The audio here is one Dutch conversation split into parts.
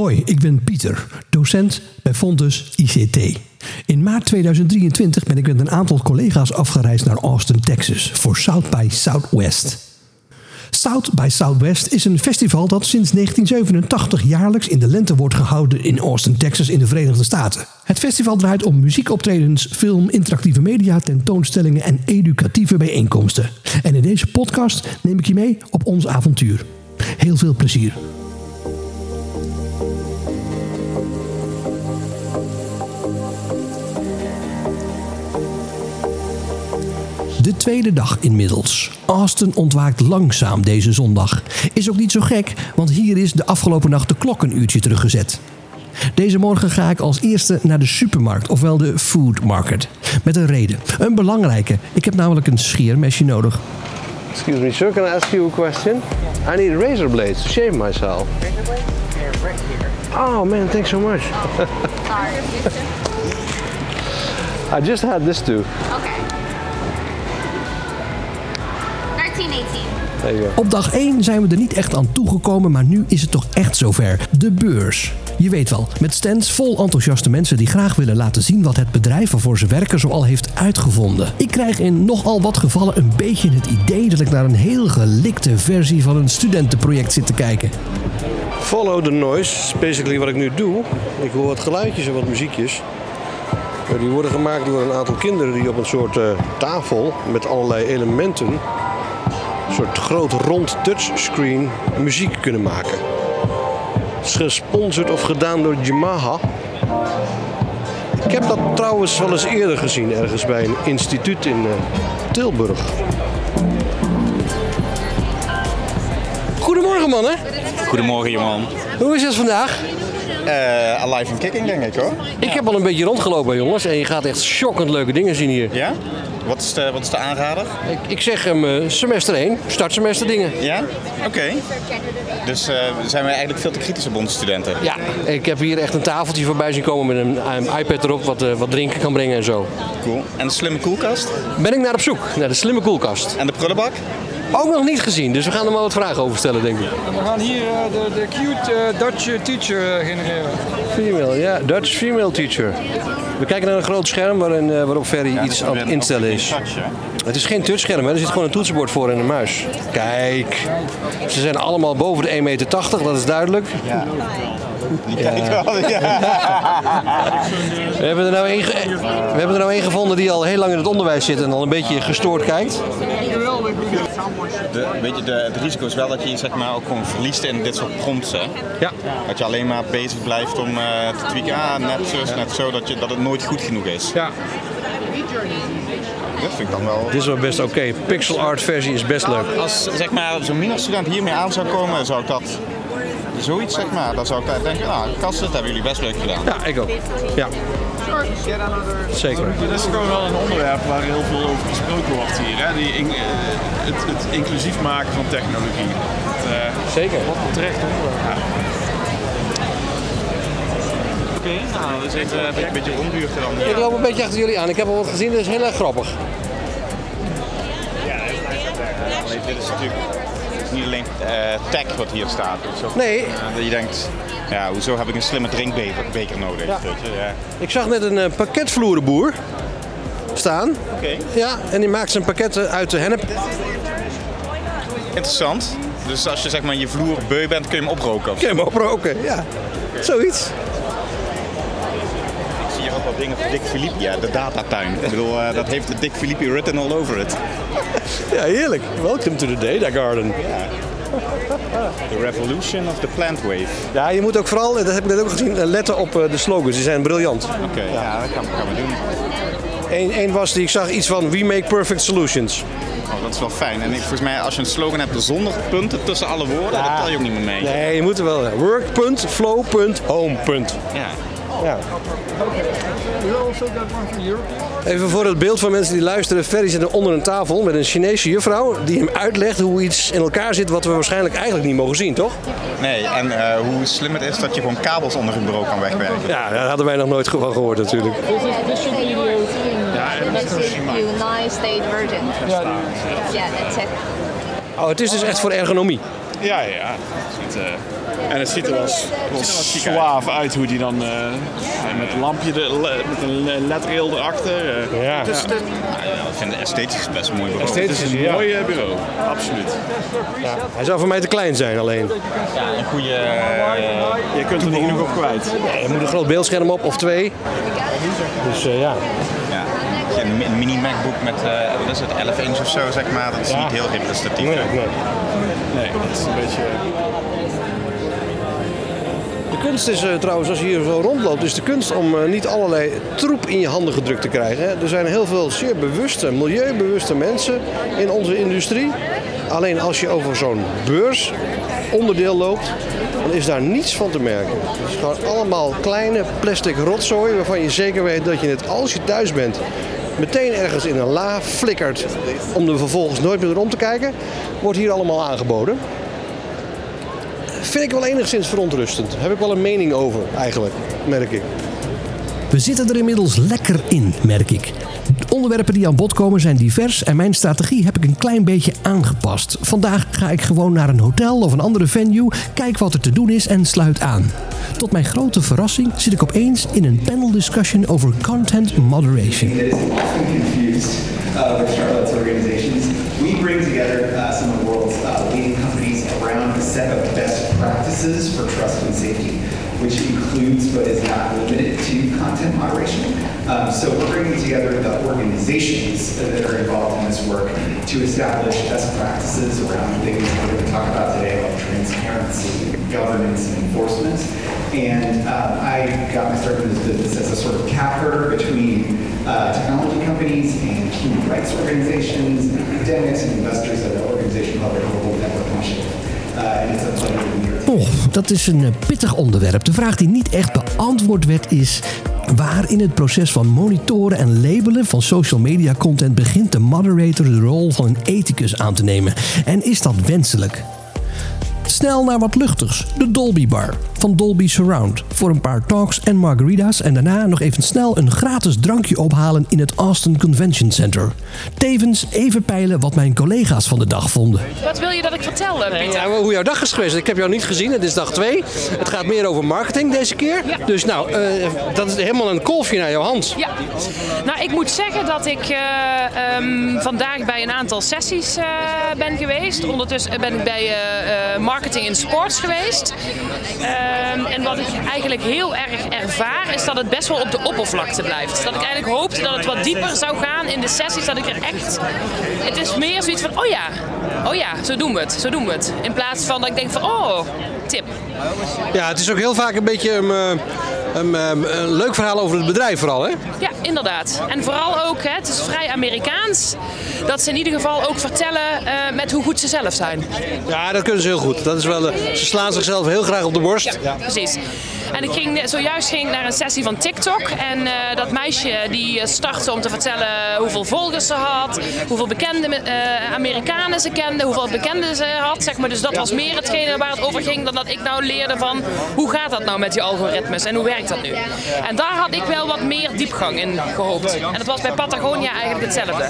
Hoi, ik ben Pieter, docent bij Fontes ICT. In maart 2023 ben ik met een aantal collega's afgereisd naar Austin, Texas voor South by Southwest. South by Southwest is een festival dat sinds 1987 jaarlijks in de lente wordt gehouden in Austin, Texas in de Verenigde Staten. Het festival draait om muziekoptredens, film, interactieve media, tentoonstellingen en educatieve bijeenkomsten. En in deze podcast neem ik je mee op ons avontuur. Heel veel plezier. De tweede dag inmiddels. Austin ontwaakt langzaam deze zondag. Is ook niet zo gek, want hier is de afgelopen nacht de klok een uurtje teruggezet. Deze morgen ga ik als eerste naar de supermarkt, ofwel de food market. Met een reden. Een belangrijke. Ik heb namelijk een scheermesje nodig. Excuse me, sir. Can I ask you a question? I need razor blades to shave myself. Oh man, thanks so much. I just had this too. Okay. Op dag 1 zijn we er niet echt aan toegekomen, maar nu is het toch echt zover. De beurs. Je weet wel, met stands vol enthousiaste mensen die graag willen laten zien wat het bedrijf waarvoor ze werken zoal heeft uitgevonden. Ik krijg in nogal wat gevallen een beetje het idee dat ik naar een heel gelikte versie van een studentenproject zit te kijken. Follow the noise, is basically wat ik nu doe. Ik hoor wat geluidjes en wat muziekjes. Die worden gemaakt door een aantal kinderen die op een soort eh, tafel met allerlei elementen, soort groot rond touchscreen, muziek kunnen maken. Het is gesponsord of gedaan door Yamaha. Ik heb dat trouwens wel eens eerder gezien, ergens bij een instituut in eh, Tilburg. Goedemorgen mannen, Goedemorgen, jongen. hoe is het vandaag? Eh alive and kicking, denk ik hoor. Ik heb al een beetje rondgelopen jongens en je gaat echt shockend leuke dingen zien hier. Ja? Wat is de, wat is de aanrader? Ik, ik zeg hem eh, semester 1, startsemester dingen. Ja? Oké. Dus eh, zijn wij eigenlijk veel te kritisch op onze studenten? Ja, ik heb hier echt een tafeltje voorbij zien komen met een, een iPad erop wat, wat drinken kan brengen en zo. Cool. En de slimme koelkast? Ben ik naar op zoek naar de slimme koelkast. En de prullenbak? Ook nog niet gezien, dus we gaan er maar wat vragen over stellen denk ik. We gaan hier eh, de, de cute eh, Dutch eh, teacher genereren. Female, ja, Dutch female teacher. We kijken naar een groot scherm waarin, waarop Ferry iets aan het instellen is. Het is geen touchscherm, hè? er zit gewoon een toetsenbord voor en een muis. Kijk, ze zijn allemaal boven de 1,80 meter, dat is duidelijk. Ja. Ja. We hebben, er nou één ge- we hebben er nou één gevonden die al heel lang in het onderwijs zit en al een beetje gestoord kijkt. De, weet je, de, het risico is wel dat je zeg maar, ook gewoon verliest in dit soort prompts. Ja. Dat je alleen maar bezig blijft om eh, te tweaken. Ah, net zo, net zo. Dat, je, dat het nooit goed genoeg is. ja. Dat vind ik dan wel... Dit is wel best oké. Pixel art versie is best leuk. Als zeg maar, zo'n minderstudent hiermee aan zou komen, zou ik dat... Zoiets zeg maar, dan zou ik denken, nou, kasten, dat hebben jullie best leuk gedaan. Ja, ik ook. Ja. Zeker. Dit is gewoon wel een onderwerp waar heel veel over gesproken wordt hier. Hè? Die in- eh, het, het inclusief maken van technologie. Het, eh, Zeker. wat terecht onderwerp. Oké, nou, dus even een beetje rondbuurten dan Ik loop een beetje achter jullie aan. Ik heb al wat gezien, dat is heel erg grappig. Alleen, dit is natuurlijk niet alleen eh, tech wat hier staat. Nee. eh, dat je denkt, ja, hoezo heb ik een slimme drinkbeker beker nodig? Ja. Weet je? Ja. Ik zag net een eh, pakketvloerenboer staan. Oké, Ja, en die maakt zijn pakketten uit de hennep. interessant. Dus als je zeg maar je vloer beu bent, kun je hem oproken. Kun je hem oproken, ja. Zoiets. Ook dingen van Dick. Ja, de datatuin. Ik bedoel, eh, dat heeft de Dick Philippe written all over it. Ja, heerlijk. Welcome to the Data Garden. The revolution of the plant wave. Ja, je moet ook vooral, dat heb ik net ook gezien, eh, letten op eh, de slogans. Die zijn briljant. Oké, ja. dat gaan, gaan we doen. Eén Eén was die ik zag iets van We make perfect solutions. Oh, dat is wel fijn. En ik, volgens mij, als je een slogan hebt zonder punten tussen alle woorden, dat tel je ook niet meer mee. Nee, je moet er wel. Work, punt, flow, punt, home, punt. Ja. Ja. Even voor het beeld van mensen die luisteren. Ferry zit er onder een tafel met een Chinese juffrouw die hem uitlegt hoe iets in elkaar zit wat we waarschijnlijk eigenlijk niet mogen zien, toch? Nee, en eh, hoe slim het is dat je gewoon kabels onder een bureau kan wegwerken. Ja, daar hadden wij nog nooit van gehoord natuurlijk. United Virgin. Oh, het is dus echt voor ergonomie. Ja, ja. Het, eh, en het ziet er wel, wel uit hoe die dan eh, ja, met een lampje, de, le- met een ledrail erachter. eh. Ja. Het is, het, Ik vind het esthetisch best een mooi bureau. Esthetisch. het is een Ja. mooi bureau, absoluut. Hij zou voor mij te klein zijn alleen. Ja, een goede... Je kunt er niet genoeg op kwijt. Er moet een groot beeldscherm op of twee. Dus eh, ja. Een mi- een mini MacBook met, eh, wat is het, 11 inch of zo, zeg maar. Dat is Ja. niet heel representatief. Nee, hè. nee. Nee, het is een beetje... De kunst is eh, trouwens, als je hier zo rondloopt, is de kunst om eh, niet allerlei troep in je handen gedrukt te krijgen. Hè. Er zijn heel veel zeer bewuste, milieubewuste mensen in onze industrie. Alleen als je over zo'n beurs onderdeel loopt, dan is daar niets van te merken. Het is gewoon allemaal kleine plastic rotzooi waarvan je zeker weet dat je het als je thuis bent meteen ergens in een la flikkert om er vervolgens nooit meer om te kijken, wordt hier allemaal aangeboden. Vind ik wel enigszins verontrustend. Heb ik wel een mening over, eigenlijk, merk ik. We zitten er inmiddels lekker in, merk ik. De onderwerpen die aan bod komen zijn divers en mijn strategie heb ik een klein beetje aangepast. Vandaag ga ik gewoon naar een hotel of een andere venue, kijk wat er te doen is en sluit aan. Tot mijn grote verrassing zit ik opeens in een panel discussion over content moderation. uh, set of best practices for trust and safety, which includes but is not limited to content moderation. Um, so we're bringing together the organizations that are involved in this work to establish best practices around things we're going to talk about today, like transparency, governance, and enforcement. And uh, I got my start in this business as a sort of capper between uh, technology companies and human rights organizations, and academics and investors at an organization called Oh, dat is een eh, pittig onderwerp. De vraag die niet echt beantwoord werd is... waar in het proces van monitoren en labelen van social media content... begint de moderator de rol van een ethicus aan te nemen? En is dat wenselijk? Snel naar wat luchtigs. De Dolby Bar van Dolby Surround. Voor een paar talks en margaritas. En daarna nog even snel een gratis drankje ophalen in het Austin Convention Center. Tevens even peilen wat mijn collega's van de dag vonden. Wat wil je dat ik vertel, Pieter? Ja, hoe jouw dag is geweest. Ik heb jou niet gezien. Het is dag 2. Het gaat meer over marketing deze keer. Ja. Dus nou, eh, dat is helemaal een kolfje naar jouw hand. Ja, nou ik moet zeggen dat ik eh, ehm, vandaag bij een aantal sessies eh, ben geweest. Ondertussen ben ik bij eh, eh, Marketing in Sports geweest. Ehm, en wat ik eigenlijk heel erg ervaar is dat het best wel op de oppervlakte blijft. Dat ik eigenlijk hoopte dat het wat dieper zou gaan in de sessies. Dat ik er echt... Het is meer zoiets van, oh ja, oh ja, zo doen we het, zo doen we het. In plaats van dat ik denk van, oh, tip. Ja, het is ook heel vaak een beetje een, eh, een, eh, een leuk verhaal over het bedrijf vooral, hè? Ja, inderdaad. En vooral ook, hè, het is vrij Amerikaans, dat ze in ieder geval ook vertellen eh, met hoe goed ze zelf zijn. Ja, dat kunnen ze heel goed. Dat is wel, eh, ze slaan zichzelf heel graag op de borst. Ja, precies. En ik ging, zojuist ging ik naar een sessie van TikTok. En eh, dat meisje die eh, startte om te vertellen hoeveel volgers ze had. Hoeveel bekende eh, Amerikanen ze kende. Hoeveel bekenden ze had. Zeg maar. Dus dat was meer hetgene waar het over ging dan dat ik nou leerde van hoe gaat dat nou met die algoritmes en hoe werkt dat nu. En daar had ik wel wat meer diepgang in gehoopt. En dat was bij Patagonia eigenlijk hetzelfde.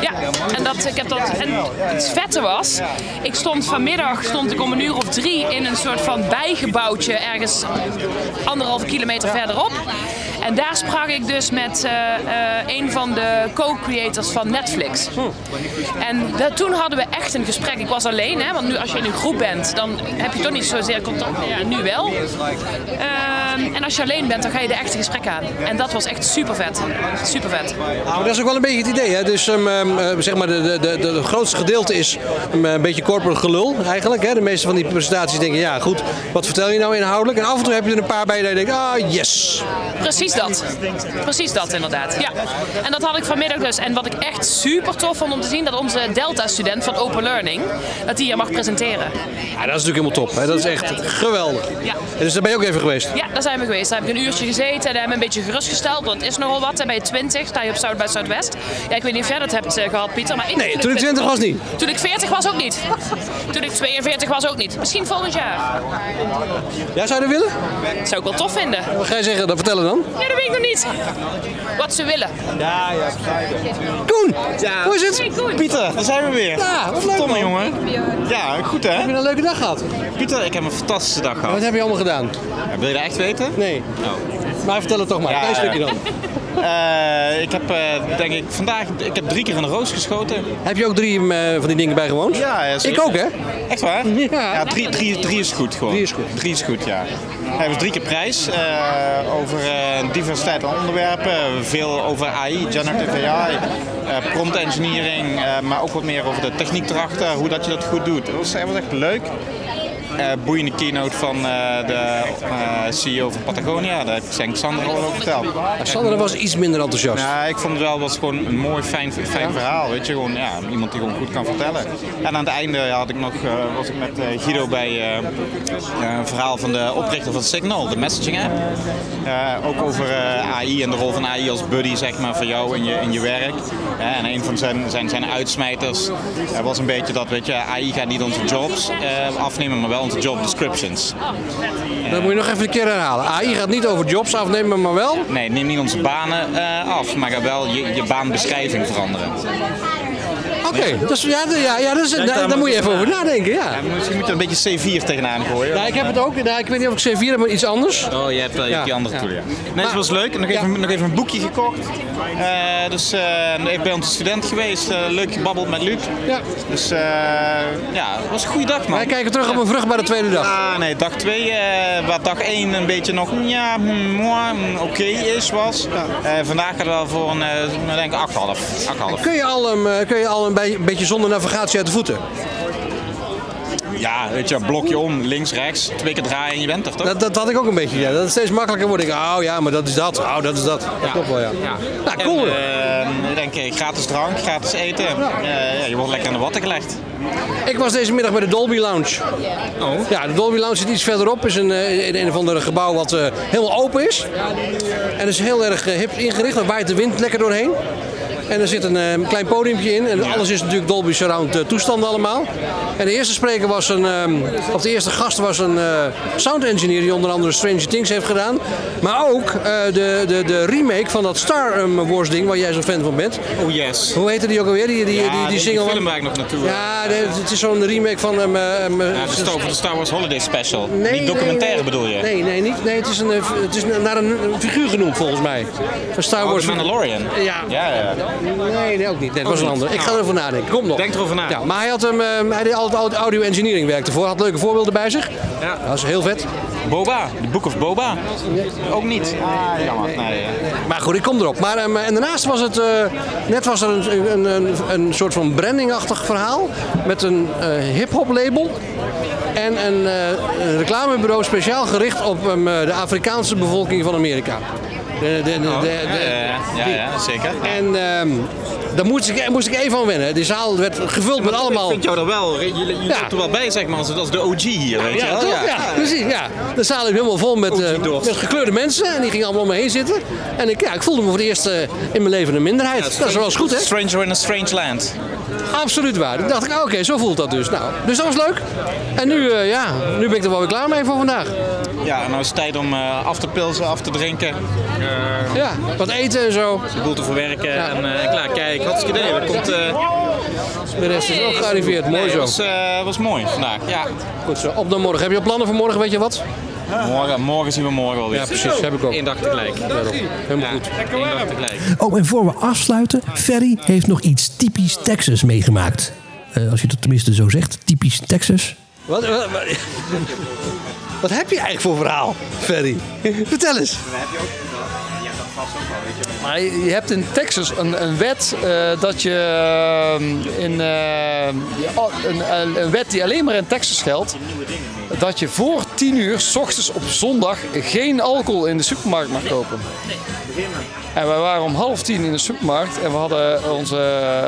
Ja, en, dat, ik heb dat, en het vette was, ik stond vanmiddag stond ik om een uur of drie in een soort van bijgebouwtje ergens anderhalve kilometer verderop. En daar sprak ik dus met eh, eh, een van de co-creators van Netflix. En dat- toen hadden we echt een gesprek. Ik was alleen, hè, want nu als je in een groep bent, dan heb je toch niet zozeer contact. Ja, nu wel. Ehm, en als je alleen bent, dan ga je de echte gesprekken aan. En dat was echt super vet. Super vet. Nou, dat is ook wel een beetje het idee. Hè? Dus ehm, ehm, eh, zeg maar, de, de, de, de, het grootste gedeelte is um, een beetje corporate gelul eigenlijk. Hè? De meeste van die presentaties denken, ja goed, wat vertel je nou inhoudelijk? En af en toe heb je er een paar bij dat je denkt, ah yes. Precies dat. Precies dat inderdaad. Ja. En dat had ik vanmiddag dus. En wat ik echt super tof vond om te zien, dat onze Delta-student van Open Learning, dat die hier mag presenteren. Ja, dat is natuurlijk helemaal top. Hè? Dat is echt geweldig. Ja. En dus daar ben je ook even geweest. Ja, daar zijn we geweest. Daar heb ik een uurtje gezeten en hebben een beetje gerustgesteld. Want het is nogal wat. En bij 20 sta je op Zuid bij Zuidwest. Ja, ik weet niet of jij dat hebt eh, gehad, Pieter. Maar ik, Nee, toen ik 20 was niet. Toen ik 40 was ook niet. Toen ik 42 was ook niet. Misschien volgend jaar. Ja, zou je dat willen? Dat zou ik wel tof vinden. Wat ga je zeggen? Dan vertellen dan. Ja, dat weet ik nog niet. Wat ze willen. Koen, hoe is het? Hey, Koen. Pieter, daar zijn we weer. Ja, wat leuk jongen. Ja, goed hè? Heb je een leuke dag gehad? Pieter, ik heb een fantastische dag gehad. Wat heb je allemaal gedaan? Ja, Wil je dat echt weten? Nee. Maar vertel het toch maar. Ja, Klein stukje ja. dan. Eh, ik heb eh, denk ik vandaag, ik heb drie keer in de roos geschoten. Heb je ook drie eh, van die dingen bijgewoond? Ja, ja, zeker. Ik ook, hè? Echt waar? Ja. drie, drie, drie is goed gewoon. Drie is goed. Drie is goed, ja. Hij was drie keer prijs eh, over eh, diversiteit aan onderwerpen. Veel over AI, generative AI, eh, prompt engineering, maar ook wat meer over de techniek erachter, hoe dat je dat goed doet. Het was echt leuk. Eh, boeiende keynote van eh, de eh, CEO van Patagonia. Daar heeft Henk Sander al over verteld. Sandra was iets minder enthousiast. Ja, ik vond het wel was gewoon een mooi, fijn, fijn verhaal. Weet je, gewoon ja, iemand die gewoon goed kan vertellen. En aan het einde had ik nog, was ik met Guido bij een verhaal van de oprichter van Signal, de messaging app. Ook over AI en de rol van AI als buddy zeg maar, voor jou in je, in je werk. En een van zijn, zijn, zijn uitsmijters was een beetje dat weet je, AI gaat niet onze jobs afnemen, maar wel onze job descriptions. Dat moet je nog even een keer herhalen. AI gaat niet over jobs afnemen, maar wel. Nee, neem niet onze banen eh, af, maar gaat wel je, je baanbeschrijving veranderen. Oké, dus ja, ja, ja, dat is, Denk daar, daar moet je even over nadenken, ja. Ja, misschien moet je er een beetje C4 tegenaan gooien. Ja, ik heb het ook. Nou, ik weet niet of ik C4 heb, maar iets anders. Oh, je hebt, eh, je hebt die Ja, andere ja. tool, ja. Nee, Maar- het was leuk. Nog even, nog even een boekje gekocht. Eh, dus eh even bij onze student geweest. eh, leuk gebabbeld met Luc. Ja. Dus eh, ja, het was een goede dag, man. Wij kijken terug op een vruchtbare tweede dag. Ah, nee, dag 2, waar dag 1 een beetje nog ja, moi, hmm, oké is, was. Eh, vandaag gaat het wel voor een, eh, ik denk 8,5. 8,5. Kun je al, een, eh, kun je al een, bij- een beetje zonder navigatie uit de voeten? Ja, weet je, blokje om, links, rechts, twee keer draaien en je bent er, toch? Dat, dat had ik ook een beetje. Ja. Dat het steeds makkelijker wordt. Ik, oh ja, maar dat is dat. Oh, dat is dat. Dat klopt wel, ja. Nou, cool. En, eh, ik denk, eh, gratis drank, gratis eten. Eh, ja, je wordt lekker aan de watten gelegd. Ik was deze middag bij de Dolby Lounge. Oh. Ja, de Dolby Lounge zit iets verderop. is een, eh, in een of ander gebouw wat eh, helemaal open is. En is heel erg eh, hip ingericht. Daar waait de wind lekker doorheen. En er zit een eh, klein podiumpje in. En alles is natuurlijk Dolby Surround eh, toestanden allemaal. En de eerste spreker was een... ehm, of de eerste gast was een eh, sound engineer die onder andere Stranger Things heeft gedaan. Maar ook eh, de, de, de remake van dat Star ehm, Wars ding waar jij zo'n fan van bent. Oh yes. Hoe heette die ook alweer? Die, die, Ja, die, die die single. film waar ik nog naartoe. Ja, de- het is zo'n remake van... ehm, Ja, de, Star, de Star Wars Holiday Special. Nee, Niet documentaire nee, bedoel je? Nee, nee, niet. Nee, het is, een, eh, het is naar een, een figuur genoemd volgens mij. Een Star Oh, Wars. The Mandalorian. Ja. Ja, ja. Nee, nee, ook niet. Nee, het was een ander. Ik ga erover nadenken. Kom nog. Denk erover na. Ja, maar hij, had hem, eh, hij deed altijd audio engineering werk ervoor. Had leuke voorbeelden bij zich. Ja. Dat is heel vet. Boba, de Book of Boba. Ook niet. Ah, jammer. Nee. Maar goed, ik kom erop. Maar, ehm, en daarnaast was het, eh, net was er een, een, een, een soort van brandingachtig verhaal. Met een eh hip-hop label. En een, eh, een reclamebureau speciaal gericht op ehm, eh, de Afrikaanse bevolking van Amerika. De, de, de, Oh, ja, ja, zeker. En ehm, daar moest ik, moest ik even aan wennen. Die zaal werd gevuld met allemaal... Ik vind jou er wel, je, Ja. er wel bij zeg maar, als, als de OG hier, weet je Ja, wel. toch? Ja, precies. Ja. De zaal liep helemaal vol met, dorst. met gekleurde mensen. En die gingen allemaal om me heen zitten. En ik, ja, ik voelde me voor het eerst eh, in mijn leven een minderheid. dat is wel eens goed, hè? Stranger in a strange land. Absoluut waar. Toen dacht ik, oké, zo voelt dat dus. Nou, dus dat was leuk. En nu, eh, ja, nu ben ik er wel weer klaar mee voor vandaag. Ja, nou is het tijd om af te pilsen, af te drinken, eh, Ja, wat eten en zo. de boel te verwerken en eh, klaar. Kijk, hartstikke idee. Er komt, eh, De rest is ook gearriveerd. Mooi nee, zo. was, eh, was mooi vandaag. Ja. Goed zo. Op naar morgen. Heb je al plannen voor morgen, weet je wat? Morgen, morgen zien we morgen wel weer. Ja, precies. Heb ik ook. Eén dag tegelijk. Helemaal goed. Eén dag tegelijk. Oh, en voor we afsluiten, Ferry heeft nog iets typisch Texas meegemaakt. Eh, als je dat tenminste zo zegt, typisch Texas. Wat, wat, wat, wat heb je eigenlijk voor verhaal, Ferry? Vertel eens. Maar je hebt in Texas een, een wet eh, dat je ehm, in, een, een, een wet die alleen maar in Texas geldt. Dat je voor 10 uur, s ochtends op zondag, geen alcohol in de supermarkt mag kopen. En wij waren om half tien in de supermarkt en we hadden onze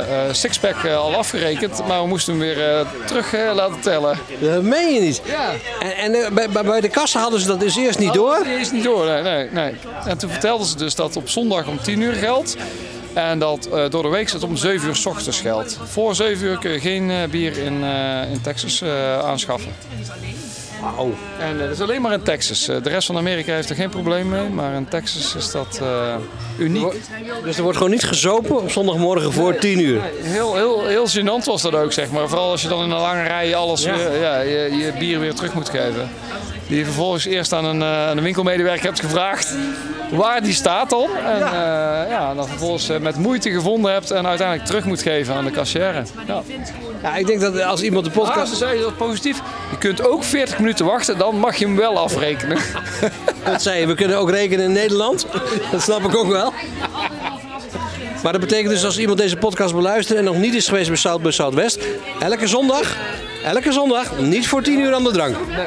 eh, sixpack eh, al afgerekend, maar we moesten hem weer eh, terug eh, laten tellen. Dat meen je niet. Ja. En, en eh, bij, bij- de kassa hadden ze dat dus eerst niet door. Die is niet door, nee, nee, nee. En toen vertelden ze dus dat op zondag om 10 uur geldt. En dat eh, door de week het om 7 uur s ochtends geldt. Voor 7 uur kun je geen eh, bier in, eh, in Texas eh, aanschaffen. Wauw. En eh, dat is alleen maar in Texas. Eh, de rest van Amerika heeft er geen probleem mee. Maar in Texas is dat eh, uniek. Dus er wordt gewoon niet gezopen op zondagmorgen voor 10 uur. Heel, heel, heel gênant was dat ook, zeg maar. Vooral als je dan in een lange rij alles Ja. weer, ja, je, je bier weer terug moet geven. Die je vervolgens eerst aan een, aan een winkelmedewerker hebt gevraagd waar die staat dan. En ja. ja, dan vervolgens eh, met moeite gevonden hebt en uiteindelijk terug moet geven aan de kassière. Ja. Ja, ik denk dat als iemand de Ah, podcast... ze zei dat positief. Je kunt ook 40 minuten wachten, dan mag je hem wel afrekenen. Dat zei je, we kunnen ook rekenen in Nederland. Dat snap ik ook wel. Maar dat betekent dus als iemand deze podcast beluistert en nog niet is geweest bij South by Southwest, elke zondag, elke zondag, niet voor 10 uur aan de drank. Nee,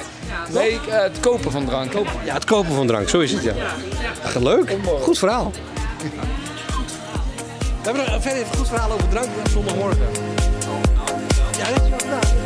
nee ik, eh, het kopen van drank. Ja, het kopen van drank, zo is het ja. Leuk, goed verhaal. We hebben nog verder even een goed verhaal over drank zondagmorgen. Ja, dat is wel.